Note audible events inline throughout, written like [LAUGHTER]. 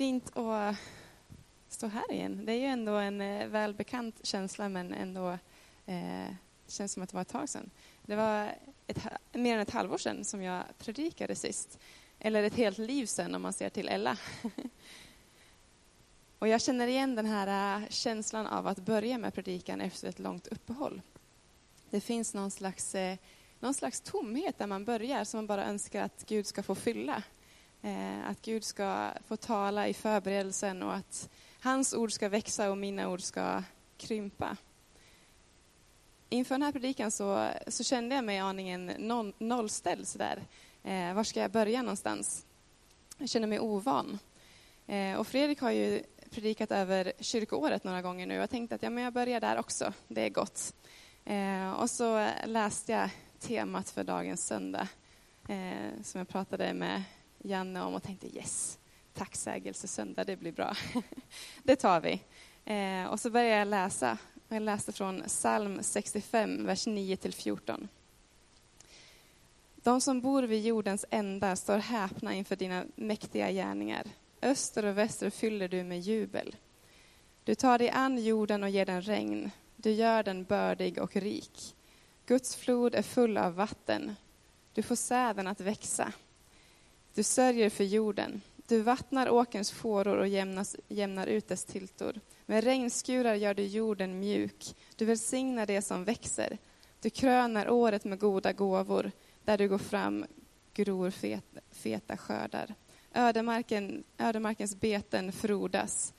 fint att stå här igen. Det är ju ändå en eh, välbekant känsla, men ändå eh, känns som att det var ett tag sedan. Det var ett, mer än ett halvår sedan som jag predikade sist. Eller ett helt liv sedan om man ser till Ella. [LAUGHS] Och jag känner igen den här eh, känslan av att börja med predikan efter ett långt uppehåll. Det finns någon slags, eh, någon slags tomhet där man börjar som man bara önskar att Gud ska få fylla. Eh, att Gud ska få tala i förberedelsen och att hans ord ska växa och mina ord ska krympa. Inför den här predikan så, så kände jag mig aningen noll, nollställd sådär. Eh, var ska jag börja någonstans? Jag känner mig ovan. Eh, och Fredrik har ju predikat över kyrkoåret några gånger nu. Jag tänkte att ja, men jag börjar där också, det är gott. Eh, och så läste jag temat för dagens söndag eh, som jag pratade med Janne om och tänkte yes, tacksägelsesöndag, det blir bra. [LAUGHS] det tar vi. Eh, och så började jag läsa. Jag läste från psalm 65, vers 9 till 14. De som bor vid jordens ända står häpna inför dina mäktiga gärningar. Öster och väster fyller du med jubel. Du tar dig an jorden och ger den regn. Du gör den bördig och rik. Guds flod är full av vatten. Du får säden att växa. Du sörjer för jorden. Du vattnar åkerns fåror och jämnas, jämnar ut dess tiltor. Med regnskurar gör du jorden mjuk. Du välsignar det som växer. Du kröner året med goda gåvor. Där du går fram gror fet, feta skördar. Ödemarken, ödemarkens beten frodas.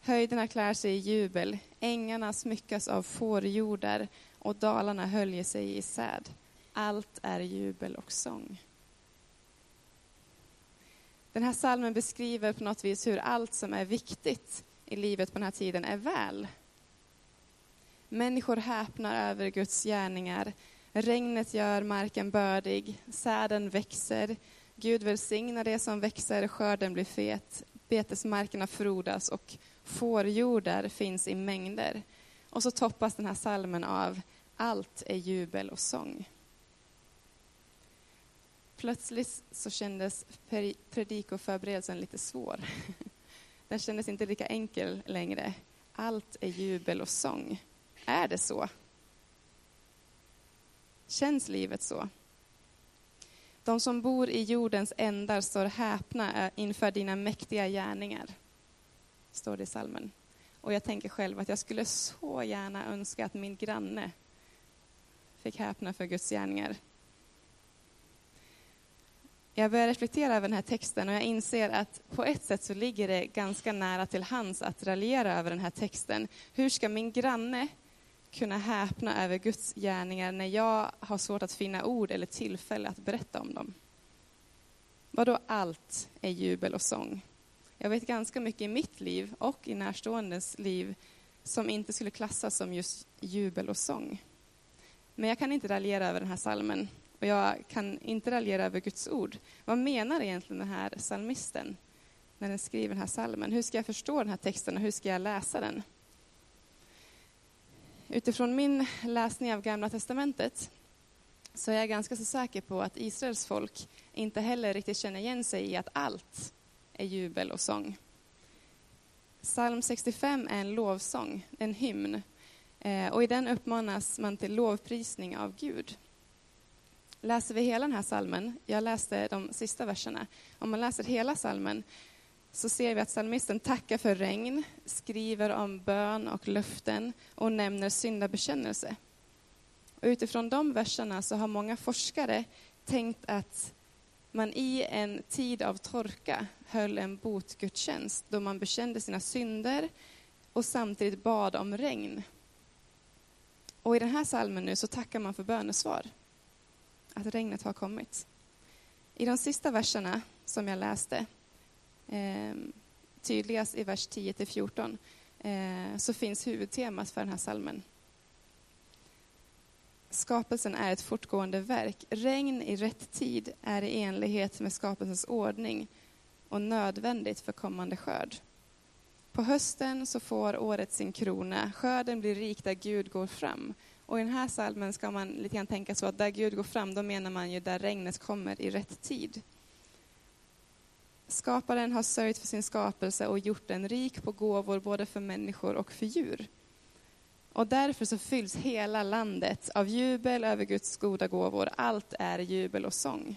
Höjderna klär sig i jubel, ängarna smyckas av fårjordar och dalarna höljer sig i säd. Allt är jubel och sång. Den här salmen beskriver på något vis hur allt som är viktigt i livet på den här tiden är väl. Människor häpnar över Guds gärningar. Regnet gör marken bördig, säden växer, Gud välsignar det som växer, skörden blir fet, betesmarkerna frodas och fårjordar finns i mängder. Och så toppas den här salmen av Allt är jubel och sång. Plötsligt så kändes predikoförberedelsen lite svår. [LAUGHS] Den kändes inte lika enkel längre. Allt är jubel och sång. Är det så? Känns livet så? De som bor i jordens ändar står häpna eh, inför dina mäktiga gärningar. Står det i salmen. Och jag tänker själv att jag skulle så gärna önska att min granne fick häpna för Guds gärningar. Jag börjar reflektera över den här texten och jag inser att på ett sätt så ligger det ganska nära till hands att raljera över den här texten. Hur ska min granne kunna häpna över Guds gärningar när jag har svårt att finna ord eller tillfälle att berätta om dem? Vadå allt är jubel och sång? Jag vet ganska mycket i mitt liv och i närståendes liv som inte skulle klassas som just jubel och sång. Men jag kan inte raljera över den här salmen och jag kan inte raljera över Guds ord. Vad menar egentligen den här salmisten när den skriver den här salmen? Hur ska jag förstå den här texten och hur ska jag läsa den? Utifrån min läsning av Gamla Testamentet så är jag ganska så säker på att Israels folk inte heller riktigt känner igen sig i att allt är jubel och sång. Psalm 65 är en lovsång, en hymn. Eh, och i den uppmanas man till lovprisning av Gud. Läser vi hela den här salmen, jag läste de sista verserna, om man läser hela salmen så ser vi att psalmisten tackar för regn, skriver om bön och löften och nämner syndabekännelse. Och utifrån de verserna så har många forskare tänkt att man i en tid av torka höll en botgudstjänst då man bekände sina synder och samtidigt bad om regn. Och i den här salmen nu så tackar man för bönesvar, att regnet har kommit. I de sista verserna som jag läste eh, tydligast i vers 10 till 14 eh, så finns huvudtemat för den här salmen. Skapelsen är ett fortgående verk. Regn i rätt tid är i enlighet med skapelsens ordning och nödvändigt för kommande skörd. På hösten så får året sin krona. Skörden blir rik där Gud går fram. Och i den här salmen ska man lite grann tänka så att där Gud går fram, då menar man ju där regnet kommer i rätt tid. Skaparen har sörjt för sin skapelse och gjort den rik på gåvor både för människor och för djur. Och därför så fylls hela landet av jubel över Guds goda gåvor. Allt är jubel och sång.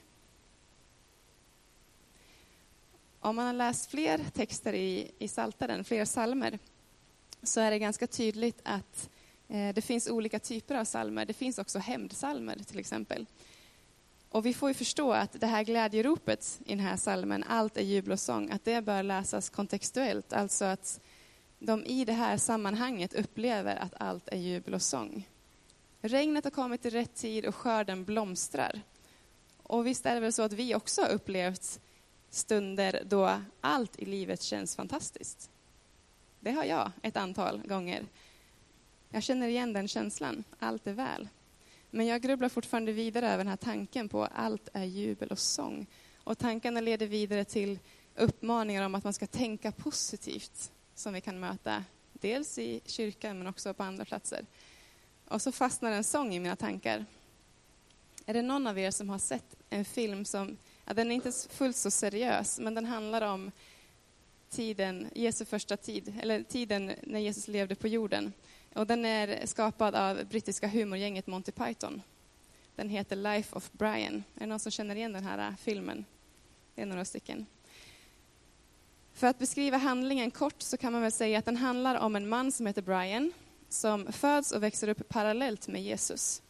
Om man har läst fler texter i, i Saltaren, fler salmer, så är det ganska tydligt att eh, Eh, det finns olika typer av salmer. Det finns också hämndsalmer till exempel. Och vi får ju förstå att det här glädjeropet i den här salmen, allt är jubel och sång, att det bör läsas kontextuellt, alltså att de i det här sammanhanget upplever att allt är jubel och sång. Regnet har kommit i rätt tid och skörden blomstrar. Och visst är det väl så att vi också har upplevt stunder då allt i livet känns fantastiskt. Det har jag ett antal gånger. Jag känner igen den känslan, allt är väl. Men jag grubblar fortfarande vidare över den här tanken på allt är jubel och sång. Och tankarna leder vidare till uppmaningar om att man ska tänka positivt som vi kan möta dels i kyrkan men också på andra platser. Och så fastnar en sång i mina tankar. Är det någon av er som har sett en film som, ja, den är inte fullt så seriös, men den handlar om tiden, Jesu första tid, eller tiden när Jesus levde på jorden. Och den är skapad av brittiska humorgänget Monty Python. Den heter Life of Brian. Är det någon som känner igen den här äh, filmen? Det är några stycken. För att beskriva handlingen kort så kan man väl säga att den handlar om en man som heter Brian som föds och växer upp parallellt med Jesus.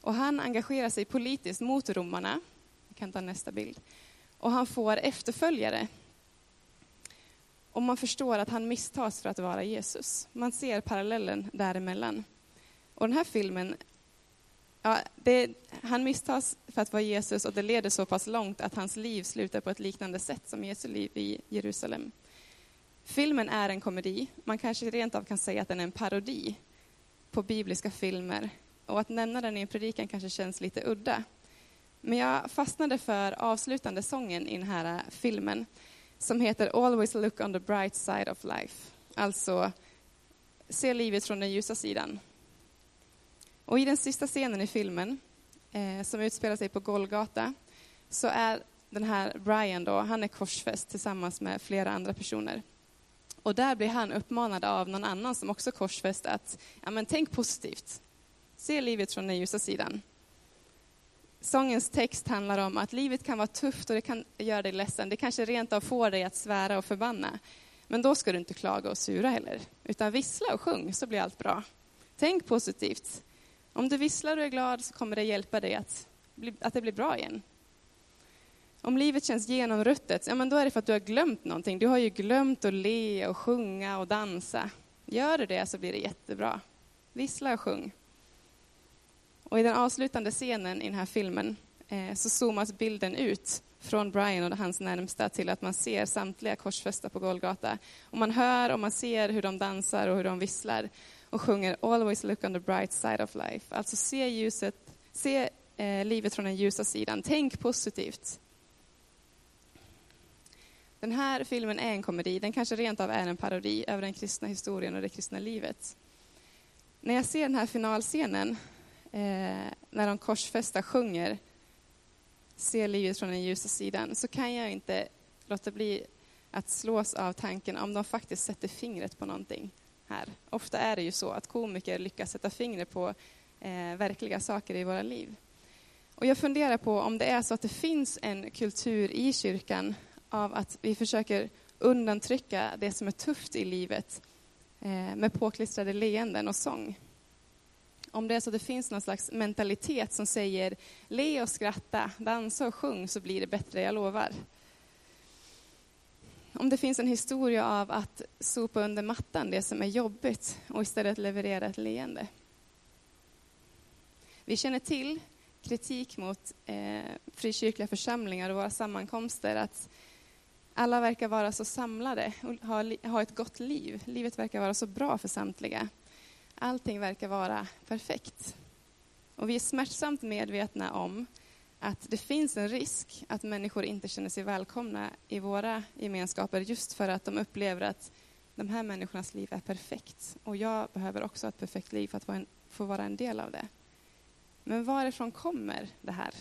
Och han engagerar sig politiskt mot romarna. Vi kan ta nästa bild. Och han får efterföljare. Och man förstår att han misstas för att vara Jesus. Man ser parallellen däremellan. Och den här filmen, ja, det, han misstas för att vara Jesus och det leder så pass långt att hans liv slutar på ett liknande sätt som Jesu liv i Jerusalem. Filmen är en komedi. Man kanske rent av kan säga att den är en parodi på bibliska filmer. Och att nämna den i en predikan kanske känns lite udda. Men jag fastnade för avslutande sången i den här filmen som heter Always look on the bright side of life. Alltså, se livet från den ljusa sidan. Och i den sista scenen i filmen, eh, som utspelar sig på Golgata, så är den här Brian då, han är korsfäst tillsammans med flera andra personer. Och där blir han uppmanad av någon annan som också korsfäst att, ja men tänk positivt. Se livet från den ljusa sidan. Sångens text handlar om att livet kan vara tufft och det kan göra dig ledsen. Det kanske rent av får dig att svära och förbanna. Men då ska du inte klaga och sura heller, utan vissla och sjung så blir allt bra. Tänk positivt. Om du visslar och är glad så kommer det hjälpa dig att, att det blir bra igen. Om livet känns genomruttet, ja men då är det för att du har glömt någonting. Du har ju glömt att le och sjunga och dansa. Gör du det så blir det jättebra. Vissla och sjung. Och i den avslutande scenen i den här filmen eh, så zoomas bilden ut från Brian och hans närmsta till att man ser samtliga korsfästa på Golgata. Och man hör och man ser hur de dansar och hur de visslar och sjunger Always look on the bright side of life. Alltså se ljuset, se eh, livet från den ljusa sidan. Tänk positivt. Den här filmen är en komedi, den kanske rent av är en parodi över den kristna historien och det kristna livet. När jag ser den här finalscenen eh, när de korsfästa sjunger Se livet från den ljusa sidan, så kan jag inte låta bli att slås av tanken om de faktiskt sätter fingret på någonting här. Ofta är det ju så att komiker lyckas sätta fingret på eh, verkliga saker i våra liv. Och jag funderar på om det är så att det finns en kultur i kyrkan av att vi försöker undantrycka det som är tufft i livet eh, med påklistrade leenden och sång om det är så att det finns någon slags mentalitet som säger le och skratta, dansa och sjung så blir det bättre, jag lovar. Om det finns en historia av att sopa under mattan det som är jobbigt och istället leverera ett leende. Vi känner till kritik mot eh, frikyrkliga församlingar och våra sammankomster, att alla verkar vara så samlade och ha, ha ett gott liv. Livet verkar vara så bra för samtliga. Allting verkar vara perfekt. Och vi är smärtsamt medvetna om att det finns en risk att människor inte känner sig välkomna i våra gemenskaper just för att de upplever att de här människornas liv är perfekt. Och jag behöver också ett perfekt liv för att få vara en del av det. Men varifrån kommer det här?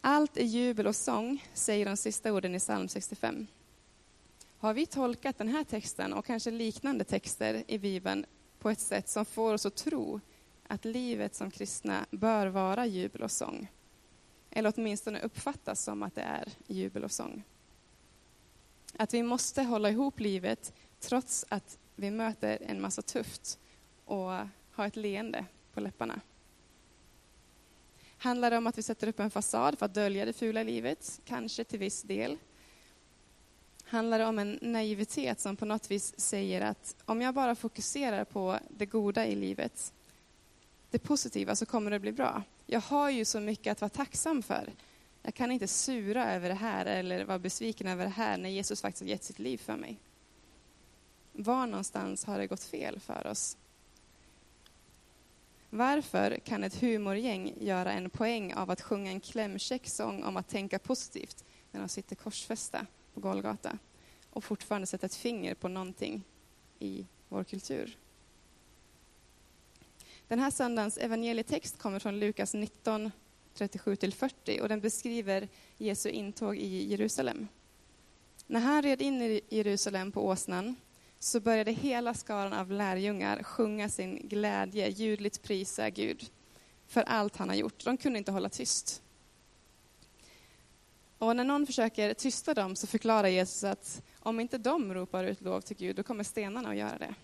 Allt är jubel och sång, säger de sista orden i psalm 65. Har vi tolkat den här texten och kanske liknande texter i Bibeln på ett sätt som får oss att tro att livet som kristna bör vara jubel och sång? Eller åtminstone uppfattas som att det är jubel och sång. Att vi måste hålla ihop livet trots att vi möter en massa tufft och har ett leende på läpparna. Handlar det om att vi sätter upp en fasad för att dölja det fula livet? Kanske till viss del. Handlar det om en naivitet som på något vis säger att om jag bara fokuserar på det goda i livet, det positiva, så kommer det bli bra. Jag har ju så mycket att vara tacksam för. Jag kan inte sura över det här eller vara besviken över det här när Jesus faktiskt har gett sitt liv för mig. Var någonstans har det gått fel för oss? Varför kan ett humorgäng göra en poäng av att sjunga en klämkäck sång om att tänka positivt när de sitter korsfästa på Golgata och fortfarande sätta ett finger på någonting i vår kultur? Den här söndagens evangelietext kommer från Lukas 19, 37-40 och den beskriver Jesu intåg i Jerusalem. När han red in i Jerusalem på åsnan så började hela skaran av lärjungar sjunga sin glädje, ljudligt prisa Gud för allt han har gjort. De kunde inte hålla tyst. Och när någon försöker tysta dem så förklarar Jesus att om inte de ropar ut lov till Gud, då kommer stenarna att göra det.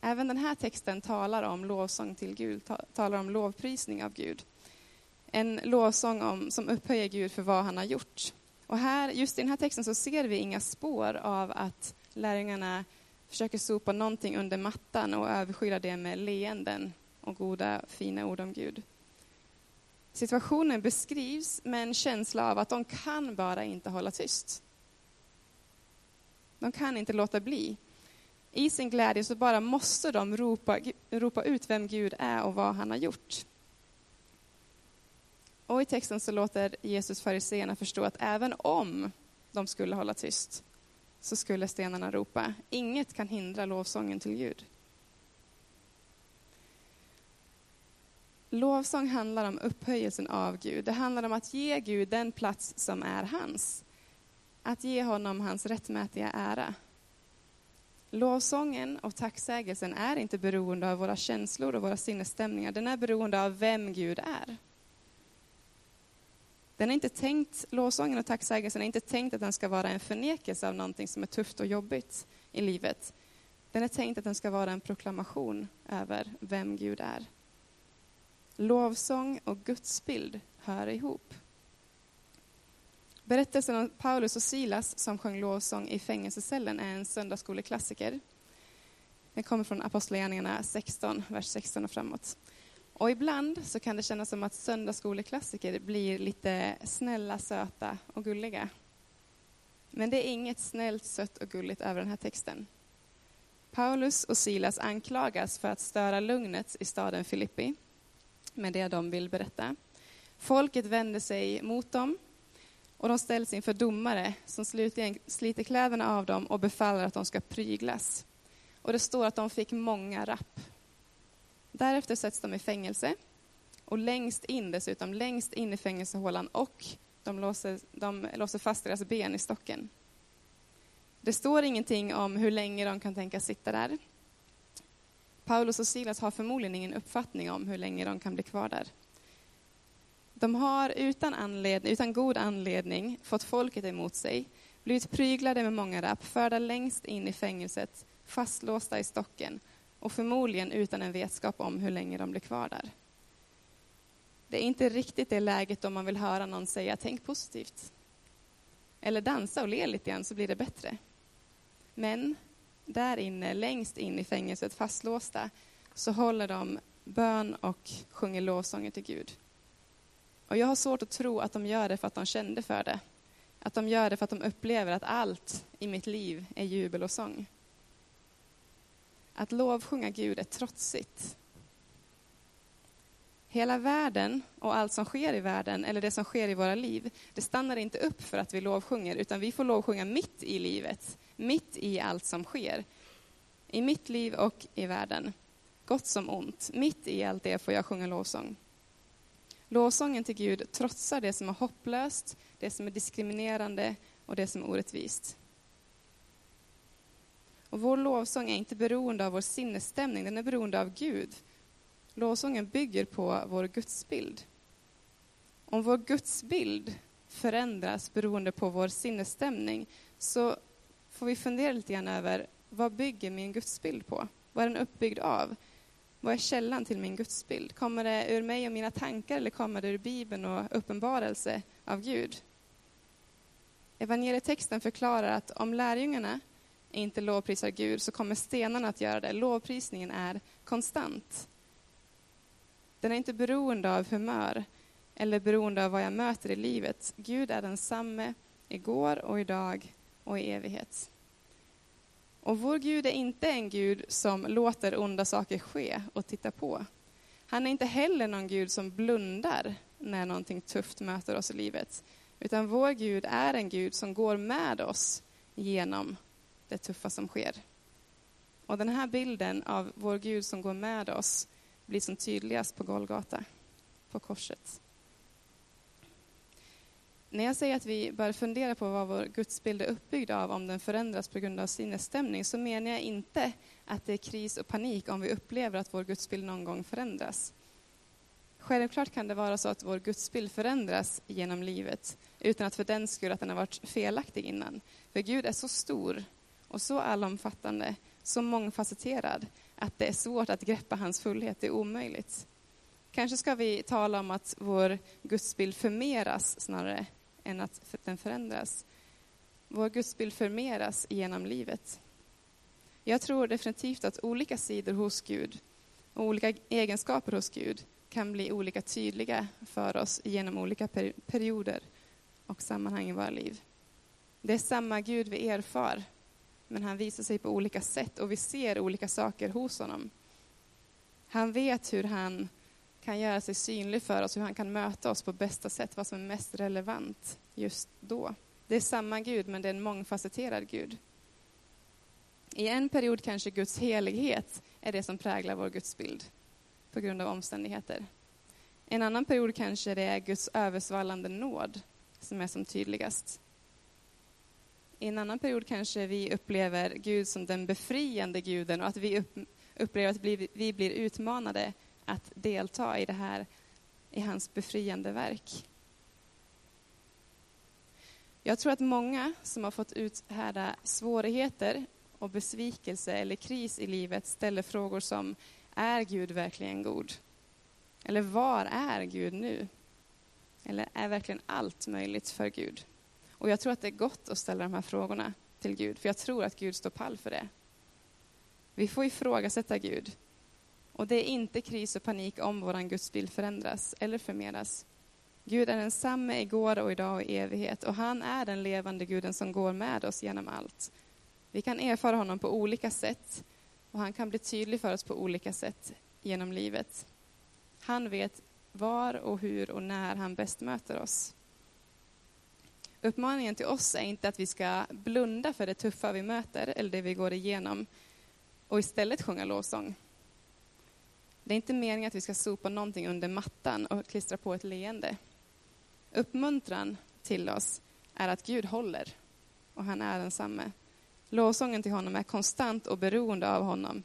Även den här texten talar om lovsång till Gud, talar om lovprisning av Gud. En lovsång om, som upphöjer Gud för vad han har gjort. Och här, just i den här texten så ser vi inga spår av att lärjungarna försöker sopa någonting under mattan och överskyla det med leenden och goda, fina ord om Gud. Situationen beskrivs med en känsla av att de kan bara inte hålla tyst. De kan inte låta bli. I sin glädje så bara måste de ropa, ropa ut vem Gud är och vad han har gjort. Och i texten så låter Jesus fariseerna förstå att även om de skulle hålla tyst så skulle stenarna ropa. Inget kan hindra lovsången till Gud. Lovsång handlar om upphöjelsen av Gud. Det handlar om att ge Gud den plats som är hans. Att ge honom hans rättmätiga ära. Lovsången och tacksägelsen är inte beroende av våra känslor och våra sinnesstämningar. Den är beroende av vem Gud är. Den är inte tänkt, lovsången och tacksägelsen är inte tänkt att den ska vara en förnekelse av någonting som är tufft och jobbigt i livet. Den är tänkt att den ska vara en proklamation över vem Gud är. Lovsång och gudsbild hör ihop. Berättelsen om Paulus och Silas som sjöng lovsång i fängelsecellen är en söndagsskoleklassiker. Den kommer från Apostlagärningarna 16, vers 16 och framåt. Och ibland så kan det kännas som att söndagsskoleklassiker blir lite snälla, söta och gulliga. Men det är inget snällt, sött och gulligt över den här texten. Paulus och Silas anklagas för att störa lugnet i staden Filippi med det de vill berätta. Folket vänder sig mot dem och de ställs inför domare som slutligen sliter kläderna av dem och befaller att de ska pryglas. Och det står att de fick många rapp. Därefter sätts de i fängelse och längst in dessutom, längst in i fängelsehålan och de låser, de låser fast deras ben i stocken. Det står ingenting om hur länge de kan tänka sitta där. Paulus och Silas har förmodligen ingen uppfattning om hur länge de kan bli kvar där. De har utan, anledning, utan god anledning fått folket emot sig, blivit pryglade med många rapp, förda längst in i fängelset, fastlåsta i stocken och förmodligen utan en vetskap om hur länge de blir kvar där. Det är inte riktigt det läget om man vill höra någon säga tänk positivt. Eller dansa och le lite grann så blir det bättre. Men där inne, längst in i fängelset, fastlåsta, så håller de bön och sjunger lovsånger till Gud. Och jag har svårt att tro att de gör det för att de kände för det. Att de gör det för att de upplever att allt i mitt liv är jubel och sång. Att lovsjunga Gud är trotsigt. Hela världen och allt som sker i världen, eller det som sker i våra liv, det stannar inte upp för att vi lovsjunger, utan vi får lovsjunga mitt i livet, mitt i allt som sker. I mitt liv och i världen, gott som ont, mitt i allt det får jag sjunga lovsång. Lovsången till Gud trotsar det som är hopplöst, det som är diskriminerande och det som är orättvist. Och vår lovsång är inte beroende av vår sinnesstämning, den är beroende av Gud. Lovsången bygger på vår gudsbild. Om vår gudsbild förändras beroende på vår sinnesstämning så får vi fundera lite grann över vad bygger min gudsbild på? Vad är den uppbyggd av? Vad är källan till min gudsbild? Kommer det ur mig och mina tankar eller kommer det ur Bibeln och uppenbarelse av Gud? Evangelietexten förklarar att om lärjungarna inte lovprisar Gud så kommer stenarna att göra det. Lovprisningen är konstant. Den är inte beroende av humör eller beroende av vad jag möter i livet. Gud är densamme igår och idag och i evighet. Och vår Gud är inte en Gud som låter onda saker ske och titta på. Han är inte heller någon Gud som blundar när någonting tufft möter oss i livet. Utan vår Gud är en Gud som går med oss genom det tuffa som sker. Och den här bilden av vår Gud som går med oss blir som tydligast på Golgata, på korset. När jag säger att vi bör fundera på vad vår gudsbild är uppbyggd av om den förändras på grund av sinnesstämning så menar jag inte att det är kris och panik om vi upplever att vår gudsbild någon gång förändras. Självklart kan det vara så att vår gudsbild förändras genom livet utan att för den skull att den har varit felaktig innan. För Gud är så stor och så allomfattande, så mångfacetterad att det är svårt att greppa hans fullhet, det är omöjligt. Kanske ska vi tala om att vår gudsbild förmeras snarare än att den förändras. Vår gudsbild förmeras genom livet. Jag tror definitivt att olika sidor hos Gud och olika egenskaper hos Gud kan bli olika tydliga för oss genom olika perioder och sammanhang i våra liv. Det är samma Gud vi erfar, men han visar sig på olika sätt och vi ser olika saker hos honom. Han vet hur han kan göra sig synlig för oss, hur han kan möta oss på bästa sätt, vad som är mest relevant just då. Det är samma Gud, men det är en mångfacetterad Gud. I en period kanske Guds helighet är det som präglar vår gudsbild på grund av omständigheter. En annan period kanske det är Guds översvallande nåd som är som tydligast. I en annan period kanske vi upplever Gud som den befriande guden och att vi upplever att vi blir utmanade att delta i det här, i hans befriande verk. Jag tror att många som har fått uthärda svårigheter och besvikelse eller kris i livet ställer frågor som är Gud verkligen god? Eller var är Gud nu? Eller är verkligen allt möjligt för Gud? Och jag tror att det är gott att ställa de här frågorna till Gud, för jag tror att Gud står pall för det. Vi får ifrågasätta Gud. Och det är inte kris och panik om vår gudsbild förändras eller förmeras. Gud är densamme igår och idag och i evighet och han är den levande guden som går med oss genom allt. Vi kan erfara honom på olika sätt och han kan bli tydlig för oss på olika sätt genom livet. Han vet var och hur och när han bäst möter oss. Uppmaningen till oss är inte att vi ska blunda för det tuffa vi möter eller det vi går igenom och istället sjunga lovsång. Det är inte meningen att vi ska sopa någonting under mattan och klistra på ett leende. Uppmuntran till oss är att Gud håller och han är densamme. Lovsången till honom är konstant och beroende av honom,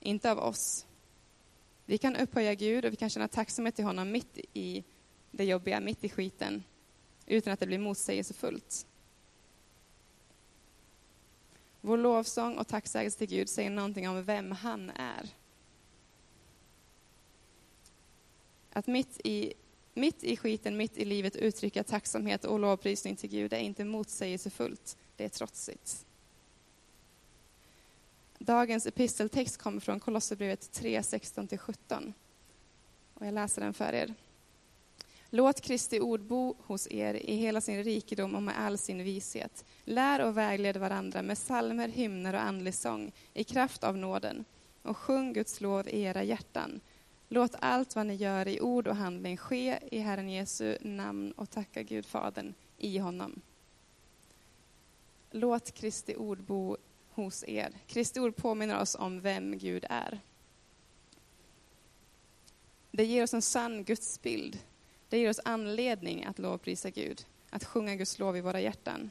inte av oss. Vi kan upphöja Gud och vi kan känna tacksamhet till honom mitt i det jobbiga, mitt i skiten, utan att det blir motsägelsefullt. Vår lovsång och tacksägelse till Gud säger någonting om vem han är. Att mitt i, mitt i skiten, mitt i livet uttrycka tacksamhet och lovprisning till Gud är inte motsägelsefullt, det är trotsigt. Dagens episteltext kommer från Kolosserbrevet 3, 16-17. Och jag läser den för er. Låt Kristi ord bo hos er i hela sin rikedom och med all sin vishet. Lär och vägled varandra med salmer, hymner och andlig sång i kraft av nåden och sjung Guds lov i era hjärtan. Låt allt vad ni gör i ord och handling ske i Herren Jesu namn och tacka Gud Fadern i honom. Låt Kristi ord bo hos er. Kristi ord påminner oss om vem Gud är. Det ger oss en sann gudsbild. Det ger oss anledning att lovprisa Gud, att sjunga Guds lov i våra hjärtan.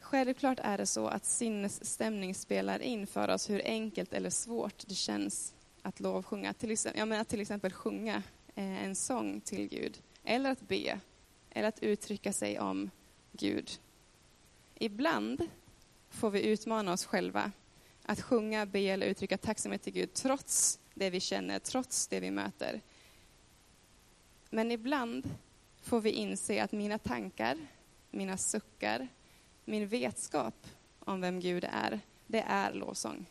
Självklart är det så att sinnesstämning spelar in för oss hur enkelt eller svårt det känns att lovsjunga. Till exempel, jag menar till exempel sjunga eh, en sång till Gud, eller att be, eller att uttrycka sig om Gud. Ibland får vi utmana oss själva att sjunga, be eller uttrycka tacksamhet till Gud trots det vi känner, trots det vi möter. Men ibland får vi inse att mina tankar, mina suckar, min vetskap om vem Gud är, det är lovsång.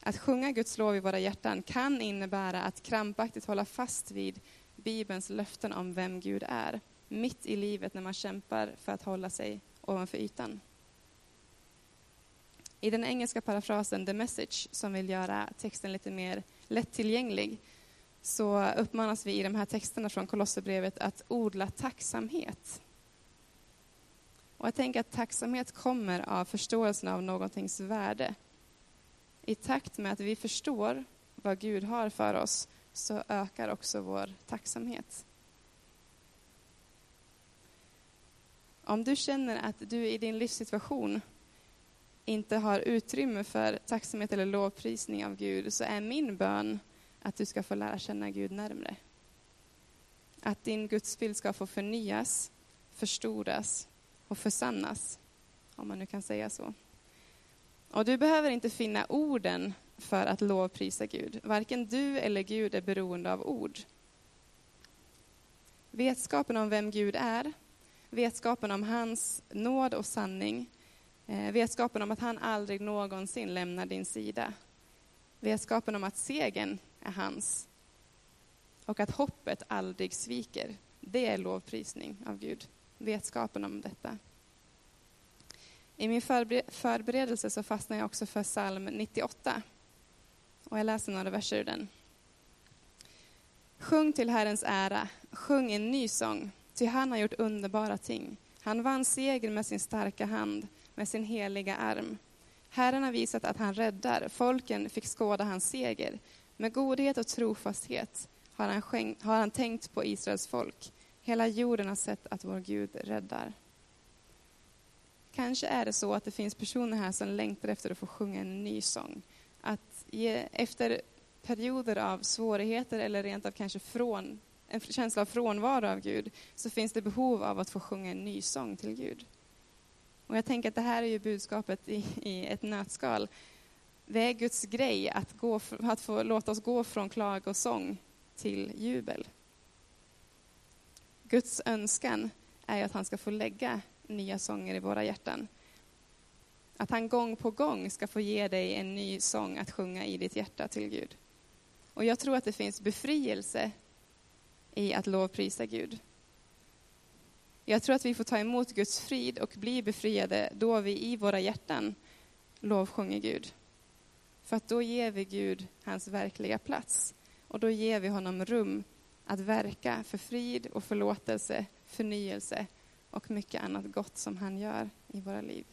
Att sjunga Guds lov i våra hjärtan kan innebära att krampaktigt hålla fast vid Bibelns löften om vem Gud är, mitt i livet när man kämpar för att hålla sig ovanför ytan. I den engelska parafrasen The Message, som vill göra texten lite mer lättillgänglig, så uppmanas vi i de här texterna från Kolosserbrevet att odla tacksamhet. Och jag tänker att tacksamhet kommer av förståelsen av någontings värde. I takt med att vi förstår vad Gud har för oss så ökar också vår tacksamhet. Om du känner att du i din livssituation inte har utrymme för tacksamhet eller lovprisning av Gud så är min bön att du ska få lära känna Gud närmre. Att din gudsbild ska få förnyas, förstoras och försannas, om man nu kan säga så. Och du behöver inte finna orden för att lovprisa Gud. Varken du eller Gud är beroende av ord. Vetskapen om vem Gud är, vetskapen om hans nåd och sanning, eh, vetskapen om att han aldrig någonsin lämnar din sida, vetskapen om att segern är hans och att hoppet aldrig sviker, det är lovprisning av Gud. Vetskapen om detta. I min förberedelse så fastnade jag också för psalm 98. Och jag läser några verser ur den. Sjung till Herrens ära, sjung en ny sång, ty han har gjort underbara ting. Han vann seger med sin starka hand, med sin heliga arm. Herren har visat att han räddar, folken fick skåda hans seger. Med godhet och trofasthet har han, skänkt, har han tänkt på Israels folk. Hela jorden har sett att vår Gud räddar. Kanske är det så att det finns personer här som längtar efter att få sjunga en ny sång. Att ge, efter perioder av svårigheter eller rent av kanske från, en känsla av frånvaro av Gud, så finns det behov av att få sjunga en ny sång till Gud. Och jag tänker att det här är ju budskapet i, i ett nötskal. Det är Guds grej att, gå, att få låta oss gå från klagosång till jubel. Guds önskan är att han ska få lägga nya sånger i våra hjärtan. Att han gång på gång ska få ge dig en ny sång att sjunga i ditt hjärta till Gud. Och jag tror att det finns befrielse i att lovprisa Gud. Jag tror att vi får ta emot Guds frid och bli befriade då vi i våra hjärtan lovsjunger Gud. För att då ger vi Gud hans verkliga plats. Och då ger vi honom rum att verka för frid och förlåtelse, förnyelse och mycket annat gott som han gör i våra liv.